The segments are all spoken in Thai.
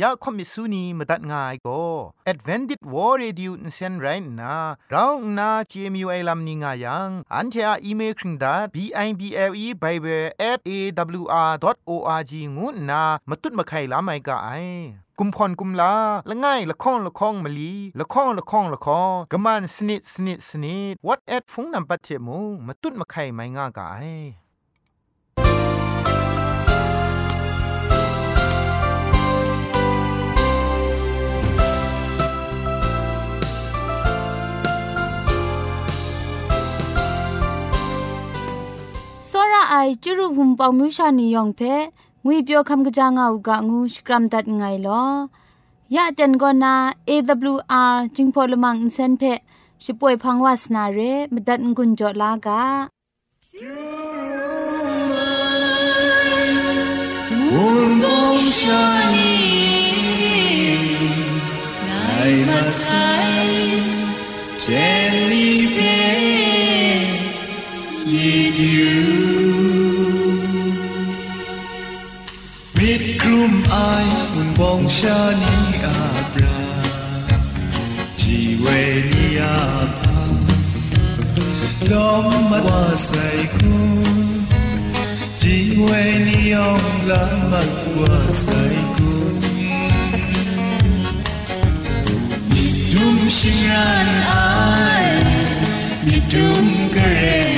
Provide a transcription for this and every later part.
อยากคมิสูนีมาตัดง่ายก็ Advented War Radio นเซนไรน่ะเราหน้า CMU ไอลัมนิง่ายังอันเทออีเมลคิงดา b i b l e bible at a w r o r g งูน่ะมาตุ้ดมาไข่ลาไม่กะไอกุมพรกุมลาละง่ายละค้องละค้องมะลีละค้องละค้องละค้องกะมันสนิดสนิดสนิด what at ฟงนำปัจเจมูมาตุ้ดมาไข่ไม่ง่ากะ ไอจุรุหุมปองมิวชานียองเพงุยเปียวคำกะจางอูกะงูสกรัมดัดไงลอยะจันกอนา AWR จิงพอลมังอินเซนเพชิป่วยพังวาสนาเรมดัดงุนจอลากา 下你阿布拉，只为你阿爸，浪漫我塞苦，只为你用浪漫我塞苦。你 dumb 心然爱，你 dumb 个人。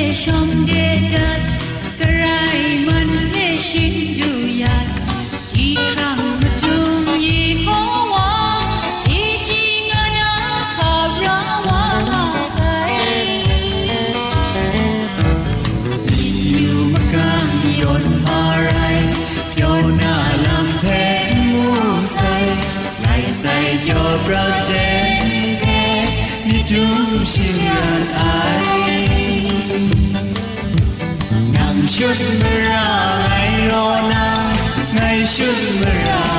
စ်တဲ့ရှောင်းတဲ့တတ် ชิงานไอนังชุดเมราไงรอนังไงชุดเมรา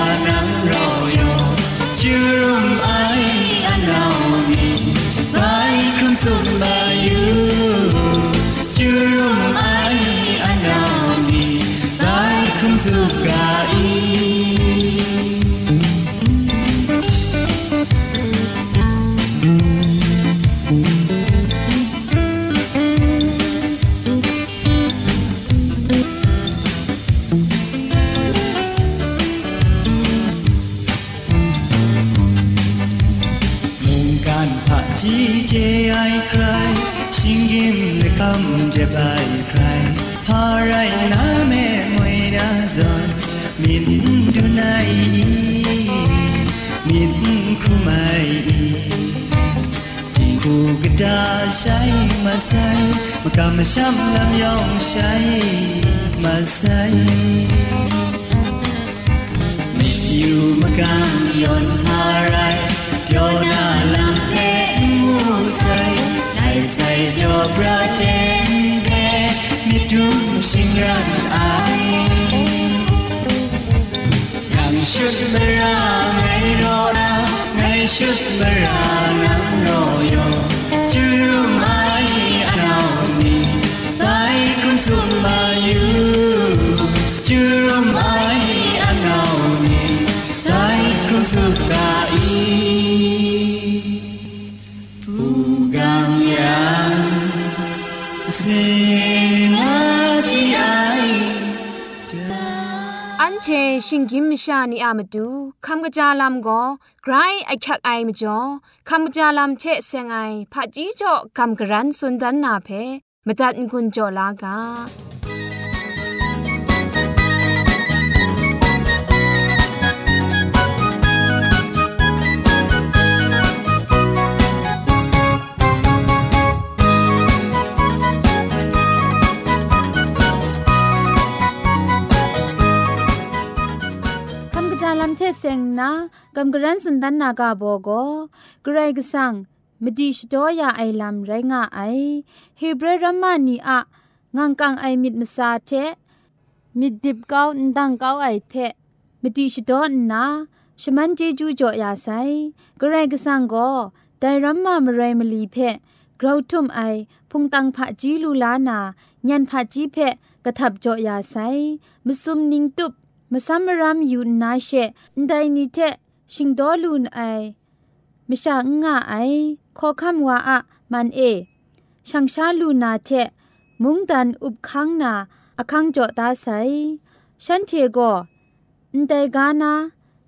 Parai na me moi da zon Min du nai Min krumai Ti ku gada shai masai Makam sham lam yong shai masai อยู่มากางยนพาไร nhân ai Yang shut ngày ngay ro na ngay shut mera nam ro yo Chu mai anao ni tai kun sum ma yu Chu mai anao ni tai kun su ta i Pugam yang See เชชิงกิมชานีอามาดูคำกระจาลำก็ไกรไอคักไอมจ่อคำกระจาลำเชเซงไอผาจีจ่อคำกระรันสุนดันนาเพมตัดกุญจ่อลากาันะกำกรันสุนดันนากาโบโกเกรกสังมดิชโตยาไอลัมไรงาไอฮีเบรรัมมานีอะงังกังไอมิดมซาเทมิดดิบกาวดังกาวไอเพมดิชโตนนาชมันเจจูจ่อยาไซเกรกสังโกไดรัมมามไรมลีเพกราวทุมไอพุงตังผะจีลูลานา ญันผะจีเพกระทับจ่อยาไซมซุมนิงตุบ มซัมรามยูนาเชไดนิเทชิงดอลูนไอมชางงะไอขอคำว่าอะมันเอช่างชาลูนาเทมุงดันอุบคังนาอคังจอตาไซฉันเทโกนไดกานา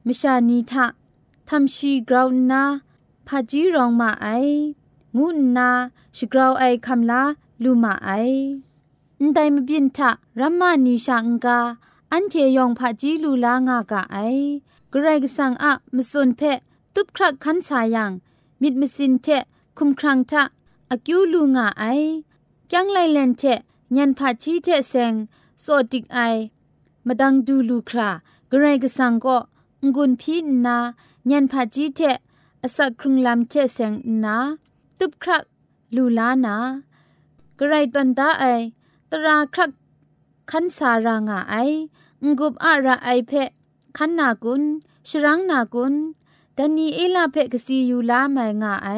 มิชานีทะทำชีกราวนาพาจีรองมาไองูนาชิกราวไอคำลาลูมาไอนไดมบินทะรัมมานีชาองกา อันเทยองพาจีลูลางากะไอกรกสังอะมสุนเพตุบครักคันสายังมิดมสินเทคุมครังทะอากิวลูงาไอยังไลเลนเทญันพาชีเทเซงโซติกไอมาดังดูลูครากรกสังก็งุนพีนาญันพาจีเทอสักครุงลำเทเซงนาตุบครักลูลานากรตันตาไอตราครักคันสารางาไอ งุบอะระไอเพคันนากุนชรังนากุนดันนีเอลาเพกซียูลาไมงาไอ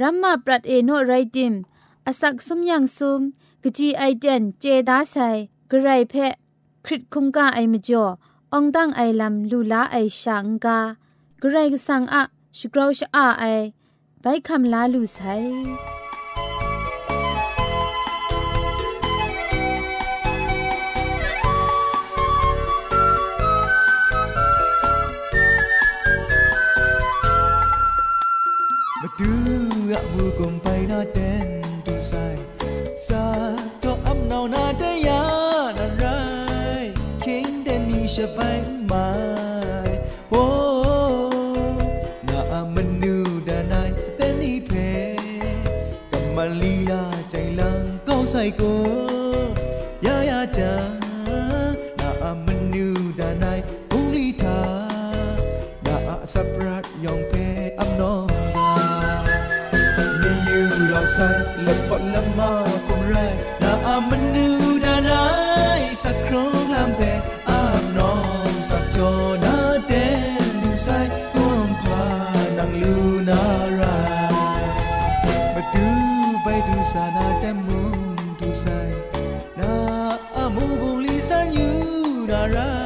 รัมมาปรัดเอโนไรดิมอสักสมยังซุมกจีไอเดนเจดาไซกไรเพคริตคุงกาไอมจ่อองดังไอลำลูลาไอชังกากไรกสังอะชกราวชอาไอไปคำลาลูไซ ดูอะมูกุมไปนาเดนดูไซซาจออัมนาวนาเดยานาไรคิงเดนีชะไปมาโอ้นาอามันนูดานายเตนีเพกัมมาลีลาใจลังก้าวใส่กู คนละมากมไรนาอามันนูดานายสักครั้งลำเป็ดอาบนอนสักจอนาเดนดูไซก้มพานังลูนารามาดูไปดูสานาแต่มุมดูไซนาอามูบุลีสันยูดารา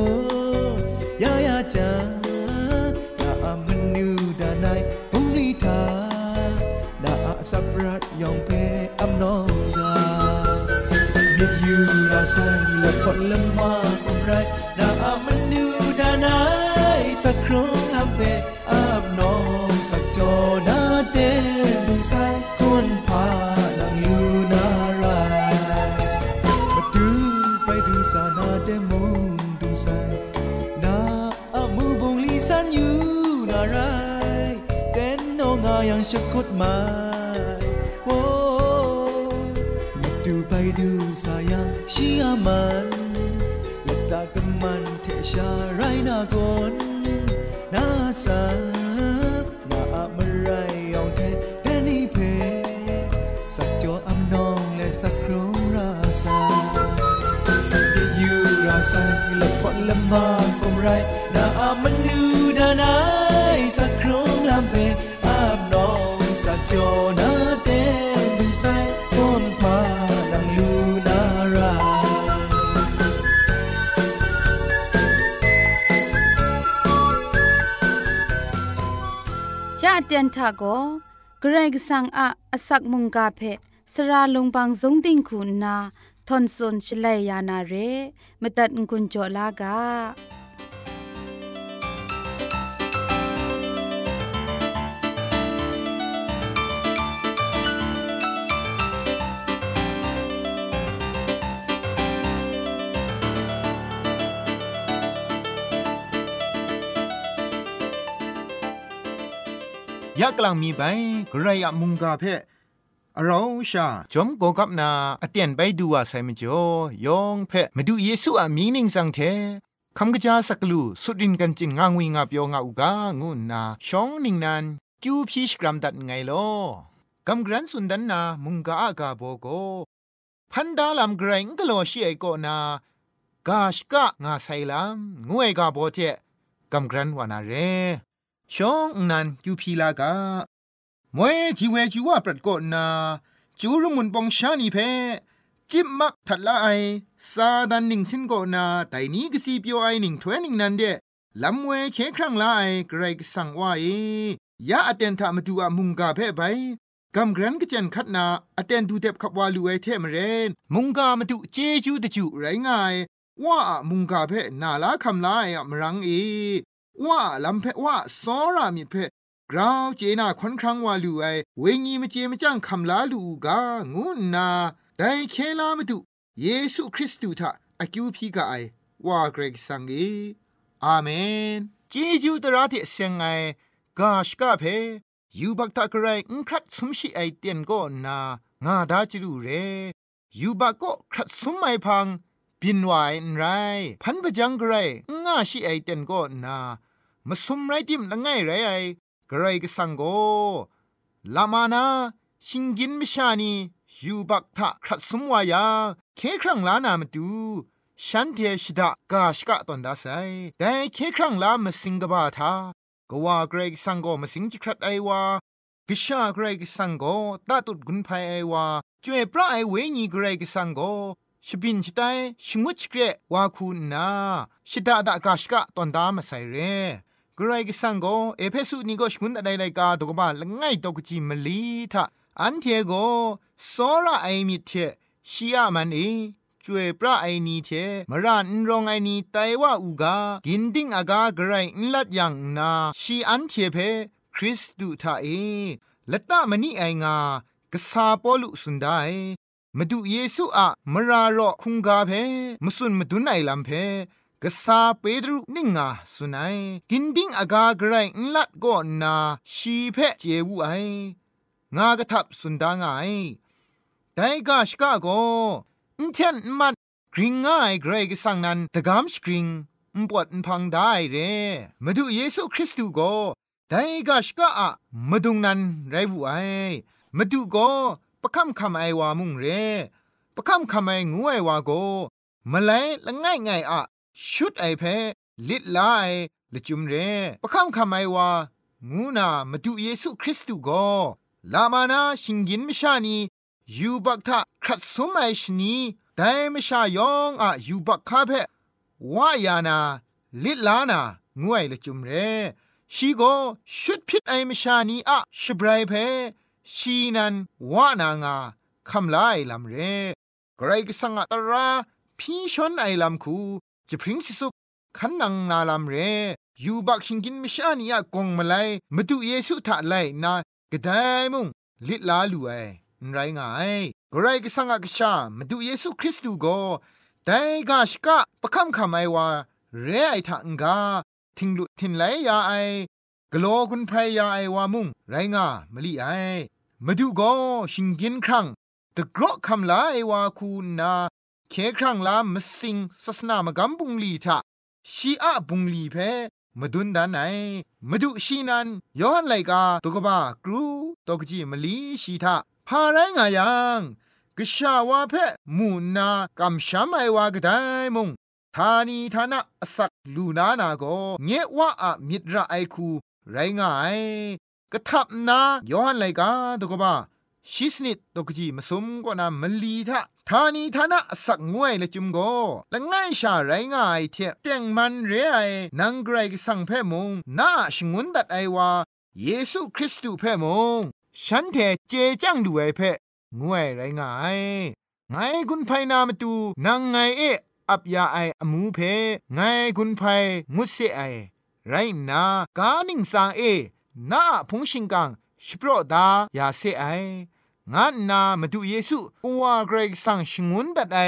yang shakot mai wo tu pai du sayang shi aman lapta kaman the sha rai na gon นาสานาอะมไรยองเทแดนี่เพ ตียนทาโกเกรกสังอะอสักมุงกาเพสระลงบางสงติงคุณนาทอนซุนชลัยยานาเรมตัดกุญจลากา ยะกลางมีไปกระยะมุงกาเพะเราชาจอมโกกับนาอเตียนไปดูว่าไซมจ่อยองเพะมาดูเยซูอะมีนิงสังเทคำกะจาสักลูสุดินกันจินงางวิงาเปียงาอุกางูนาชองนิงนันกิวพีชกรัมดัดไงลอกำกรันสุนดันนามุงกาอากาโบโกพันดาลำไกรงกะโลชีไอโกนากาชกะงาไซลัมงวยกาโบเทกำกรันวานาเร ช่องนันกิวพีลากามวยจีเวจีว่าปรัดโกนา จูรุมุนปองชานีเพ จิบมักทัดละไอ ซาดันหนิงสินโกนาแต่นี้ก็สีเปียวไอหนิงทเวนิงนันเดลำเวเคครั้งละไอเกรกสั่งว่าเอยาอเตนทามาดูอามุงกาเพไปกำกรันก็เจนคัดนาอเตนดูเด็บขับวาลูไอเทมเรน มุงกามาดูเจจูตะจูไรง่ายว่ามุงกาเพนาลาคำลายมรังเอ ว่าลำเพว่าซอรามิเพกราวเจนาควันครั้งว่าลูไอเวงีมเจมจังคำลาลูกางูนนาแต่เคลามาดูเยซูคริสต์ทะอากิวพีกาไอว่าเกรกสังเออาเมนเจจูตระเทเซงไอกาชกาเพยูบักตะกรายอุครัดสมชิไอเตียนก็นางาดาจิรูเรยูบักก็ครัดสมไอพัง บินไหวไรพันปะจังกรง่าชิไอเตียนก็นามาสมไรติมละไงไรไอกรก็สังโกลามานาชิงกินมิชานียูบักทะครัดสมวายาเคครั้งลานามาดูฉันเทชิดากาชกะตอนดาไซแต่เคครั้งลามาสิงกบาทากว่าเกรกสังโกมาสิงจิครัดไอวากิชาเกรกสังโกตาตุดกุนภัยไอวาจวยพระไอเวญีเกรกสังโก ชบินชิไตชิงวชเกรวาคูนาชิดาดากาชกะตอนดามาไซเรกรายกสังโกเอเพสุนีโกชงุนอะไรไรกาตกบาละง่ายตกจิมลีทาอันเทโกสอระไอมิเทชียมันเอจวยพระไอนีเทมรันรองไอนีไตว่าอูกากินดิ้งอากากรายอินลัดยังนาชีอันเทเพคริสตุทาเอละตะมณีไองากษาปอลุสุนได มาดูเยซูอะมรารอคุงกาเพมสุนมาดูไนลัมเพกษาเปดรุนิงาสุนัยกินดิ้งอากาไกรอิลัดก็นาชีเพเจวูไองากระทับสุนดางไงแต่กาชกาโกอินเทนมัดกริงง่ายเกรกสังนันตะกามสกริงมปวดพังได้เรมาดูเยซูคริสต์โกแต่กาชกาอะมาดุงนันไรบุไอมาดูโก ปะคำคำไอวามุงเรปะคำคำไองูไอวาโกมาเลยละง่ายง่ายอะชุดไอเพลิดลายละจุมเรปะคำคำไอวางูนามาดูเยซูคริสต์โกลามานาชิงกินมชานียูบักทะครัดสมัยชนีแต่มชายองอะยูบักคาเพวายานาลิลานางวยละจุมเรชีโกชุดพิษไอมชานีอะชบรายเพ ชีนันวานางาคำลายลำเรไกรกสังอะตราพี่ชนไอลำคูจะพริ้งสิสุขันนังนาลำเรยูบักชิงกินมชานีอะกงมาไลมาดูเยซูทะไลนากระไดมุงลิลาลูไอไรง่ายกรก็สังกชามาดูเยซูคริสต์ก็แต่กาชกะประคำคำไอว่าเรไอทังกาทิงลุทินไลยาไอกลัวคุณพรยาไอว่ามุงไรง่ามลีไอ มาดูก็ชิงกินครั้งตะกรอคำลาไอว่าคูนาเคครั้งลามสิงศาสนามกำบุงลีทะชีอะบุงลีเพมาดุนดานไหนมาดูชีนันย้อนไหลกาตุกบ้ากรูตกจีมลีชีทาพาไรงายังกชาวาเพมูนากำช้ำไอวากไดมงทานีทานะสักลูนานาโกเงวะอะมิตรไอคูไรงาย กะทับนาย้อนไลกาตุกบ้าชิสนิดตกจีมาสมก็นามลีทะทานีทานะสักงวยละจุมโกละง่ายชาไรง่ายเทเตียงมันเรไอนังไกรกสังเพมงนาชงุนดัดไอวาเยซูคริสต์เพมงฉันเทเจจังดูไอเพงวยไรง่ายไงกุนไพนามาตูนางไงเออับยาไออมูเพไงกุนไพงุดเซไอ ไรนากานิงสางเอ นาพงชิงกังชิโปรดายาเซไองานนามาดูเยซูอวาเกรกสังชงุนดัดไอ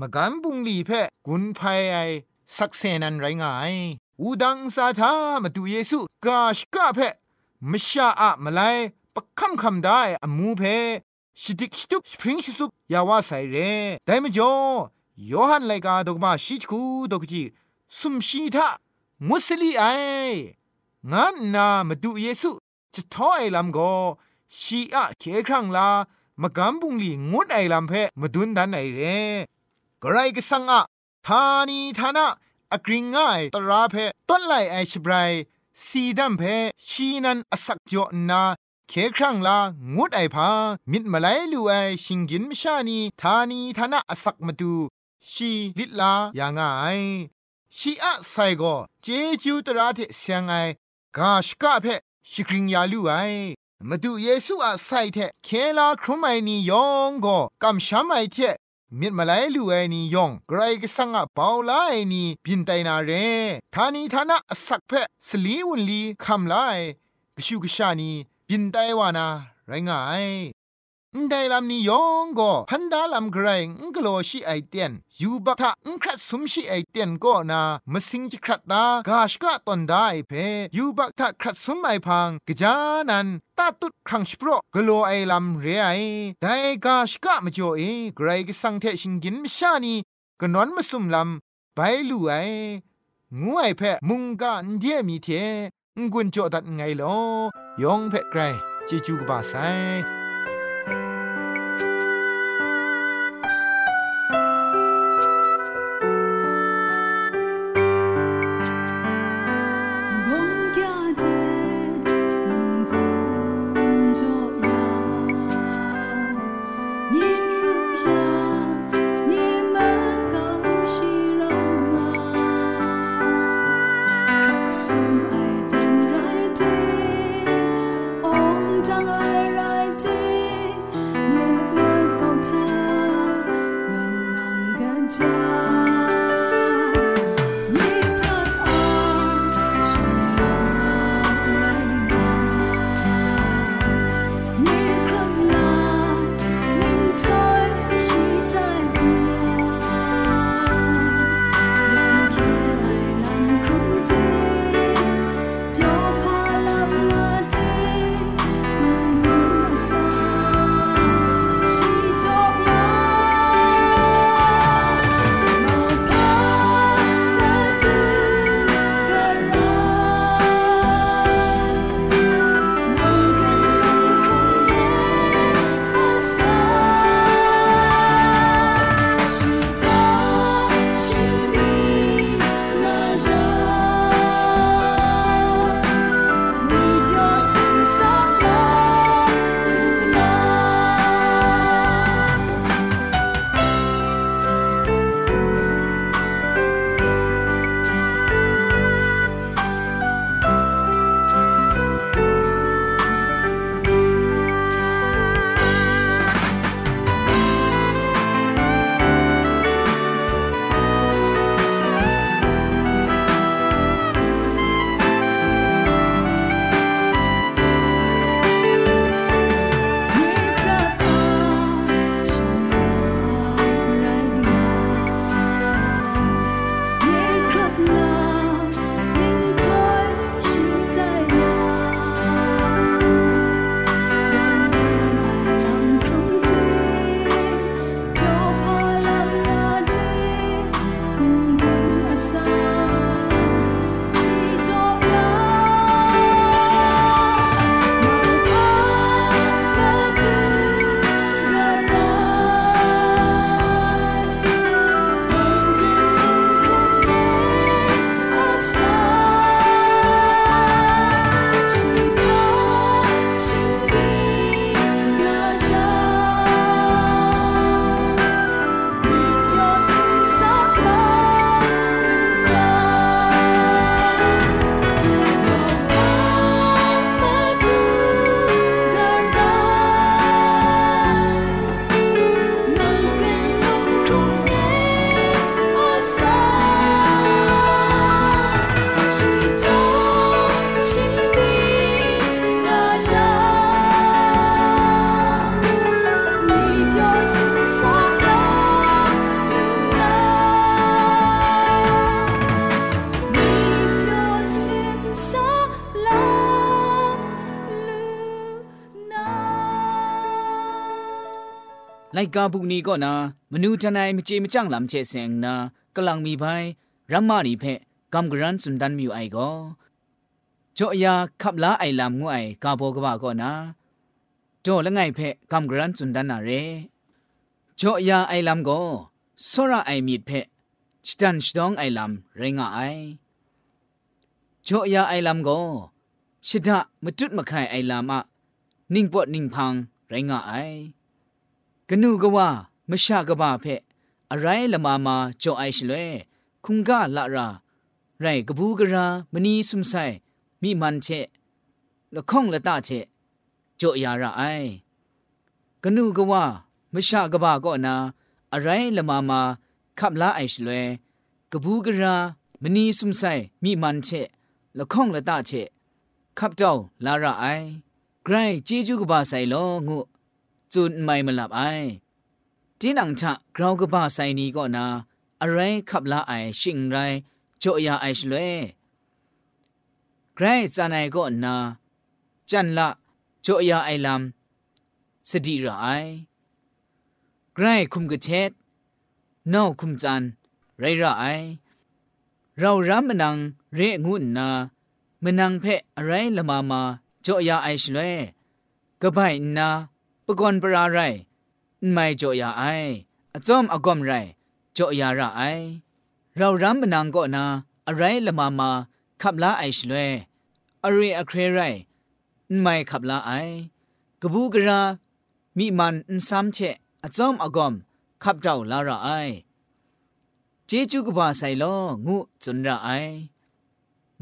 มกันบุงลีเพกุนไพไอสักเซนันไรงายอูดังซาธามาดูเยซูกาชกะเพมชาอะมาไลปะคำคำได้อมูเพชิดิกชิตุปสปริงชิสุปยาวาไซเรแต่มจ่อยอหันไลกาดอกมาชิจคูดอกจีสุมชีทามุสลีไอ งานนามาดูเยซูจะท้อไอลำโกชีอะเคครั้งลามะกำบุงลีงดไอลำเพมาดุนดันไอเรกไรก็สังอะทานีทานะอกริงง่ายตราเพต้นไลไอชบรายสีดัมเพชีนันอสักจ่อนาเคครั้งลางดไอพามิดมาไลลูไอชิงกินมชานีทานีทานะอสักมาดูชีลิลาอย่างไอชีอะไซโกเจจูตราเทเสียงไอ กาชกะเพชิกริงยาลูไอมาดูเยซูอาไซเทเคลาครุมไมนียองก็กำช้ำไอเทมิดมาไลลูไอนียองไกรก็สังอาเปาลาไอนีบินไตนาเรทานีทานะสักเพสลีวุนลีคำไลกชูกชานีบินไตวานาไรงาย ได้ลำนี้ยองก็พันดาลำไกรงกโลชีไอเตียนยูบักทะงครัดสมชีไอเตียนก็นามสิงจิครัดตากาชกะตอนได้เพยูบักทะครัดสมไอพังกจานันตาตุดครั้งสโปรกโลไอลำเรไอได้กาชกะมจ่อเอไกรกสังเทชิงกินมชานีกนอนมาสุมลำไปลู่ไองูไอเพมุงกันเดียมีเทงกุนจ่อดัดไงลอยองเพไกรจิจูกบาไซ ไลกาบุกนี้ก็นามนูทนายมเจมจังลำเชเซงนากลังมีไปรัมมารีเพกัมกรันสุนดันมิวไอก็จ่อยาขับลาไอลำงวยกาโบกบาก็นาจ่อละไงเพกัมกรันสุนดันนาเรจ่อยาไอลำก็สระไอมีดเพสตันสตองไอลำเรงาไอจ่อยาไอลำก็ชิดะมจุดมะไข่ไอลำอะนิ่งปวดนิ่งพังไรงาไอ กนูกว่ามชากบ้าเพอะไรละมามาจ่อไอชลวยคุงกะละรา ไรกบูกรามณีสุมไซมีมันเชละข้องละตาเชจ่อยาระไอกนูกว่ามชากบ้าก็นา อะไรละมามาขับลาไอชลวยกบูกรามณีสุมไซมีมันเชละข้องละตาเชขับเจ้าลาระไอไกรจีจูกบ้าไซโลงู จุนไม่มาหลับไอจีนังชะกราวกบ้าไซนี้ก็นาอะไรขับลาไอชิงไรโจยาไอชลยไกรจานายก็นาจันละโจยาไอลำสติระไอไกรคุมกระเทศนอกคุมจันไรระไอเรารำมนังเรงุนนามนังเพะอะไรละมามาโจยาไอชลยกบายนา ปกอนปราไรไม่จ่อยาไออจอมอกอมไรจ่อยาระไอ เรารำมนังก็นา อะไรละมามาขับลาไอชลวยอะไรอะเครไรไม่ขับลาไอกบูกรามีมันอินซ้ำเชะอจอมอกอมขับเจ้าลาระไอเจจูกบาไซโลงูจุนระไอ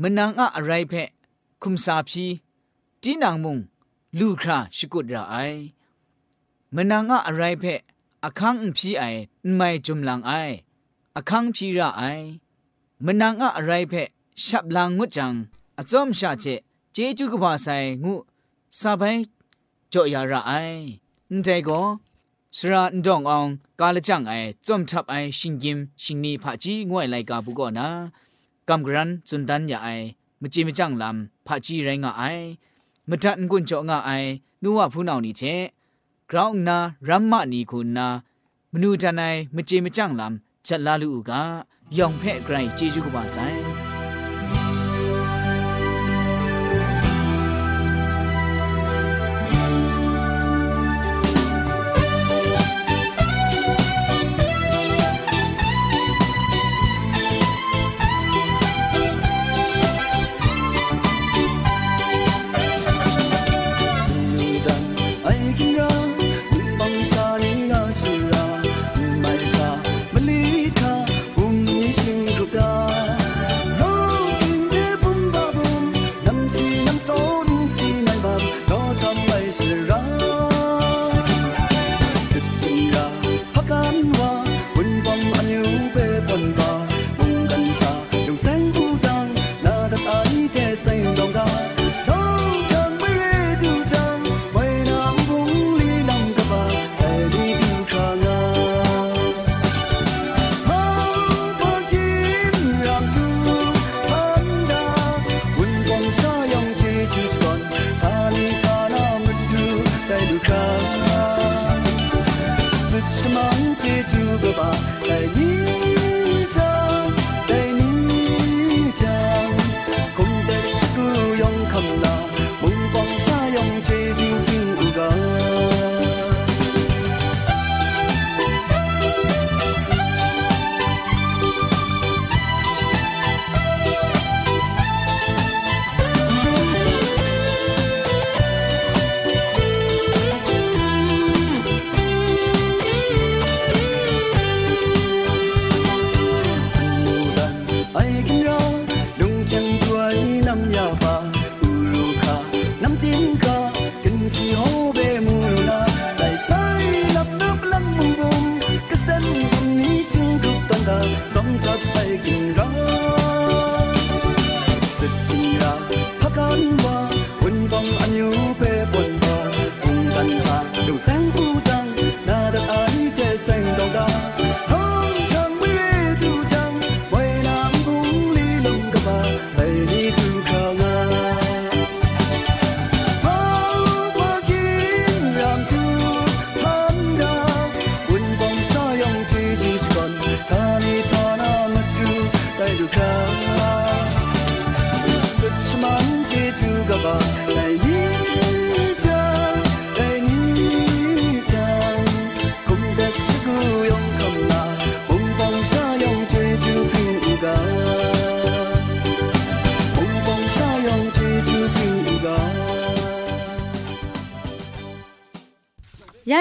มนังอะอะไรเพะคุมซาพีจีนางมุงลูคราชกุดระไอ มนังอะอะไรเพะอคังพีไอไม่จุมลังไออคังพีระไอมนังอะอะไรเพะฉับลังงุจังอจอมชาเจเจจูกบาไซงูซาไปจ่อยาระไอนเจโกสระนดององกาลจังไอจอมทับไอชิงยิมชิงนีผาจีงวยไลกาบุกอนะกำกรันจุนดันยาไอมจีมจังลำผาจีไรงาไอมตัดกุนจ่องาไอนัวผู้นานี่เช กราวนารัมมะนีคุณนามนูจันไอมจีมจังลำจัดลาลูกายองเพ่ไกรจีจูกบาไซ ။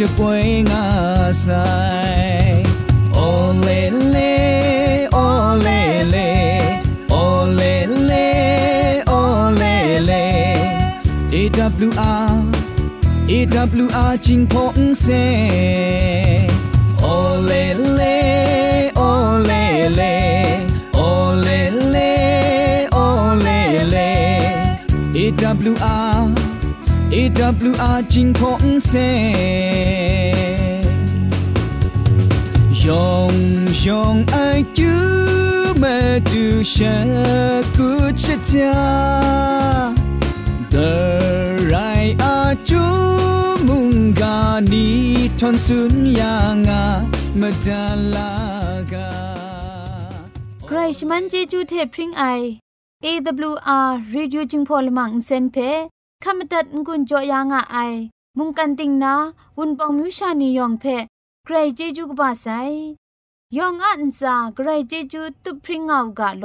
จะป่วยงาสายโอเลเลโอเลเลโอเลเลโอเลเล AWR AWR จิงพงเซโอเลเล A.W.R. จริงของเซยองยองไอายุมาดูชะกุชะจาเดรไยอาจุมุงกานีทอนสุนยางามาดาลากาใครชมันเจจูเทพริงไอ AWR Radio จึงพอลมังเซนเพ ขมตัดงุนจอยางอไอ มุงกันติงนาวุนปองมิวชานียองเพใครเจจูกบาไซยองอันซาใครเจจูตุพริ้งเอากะโล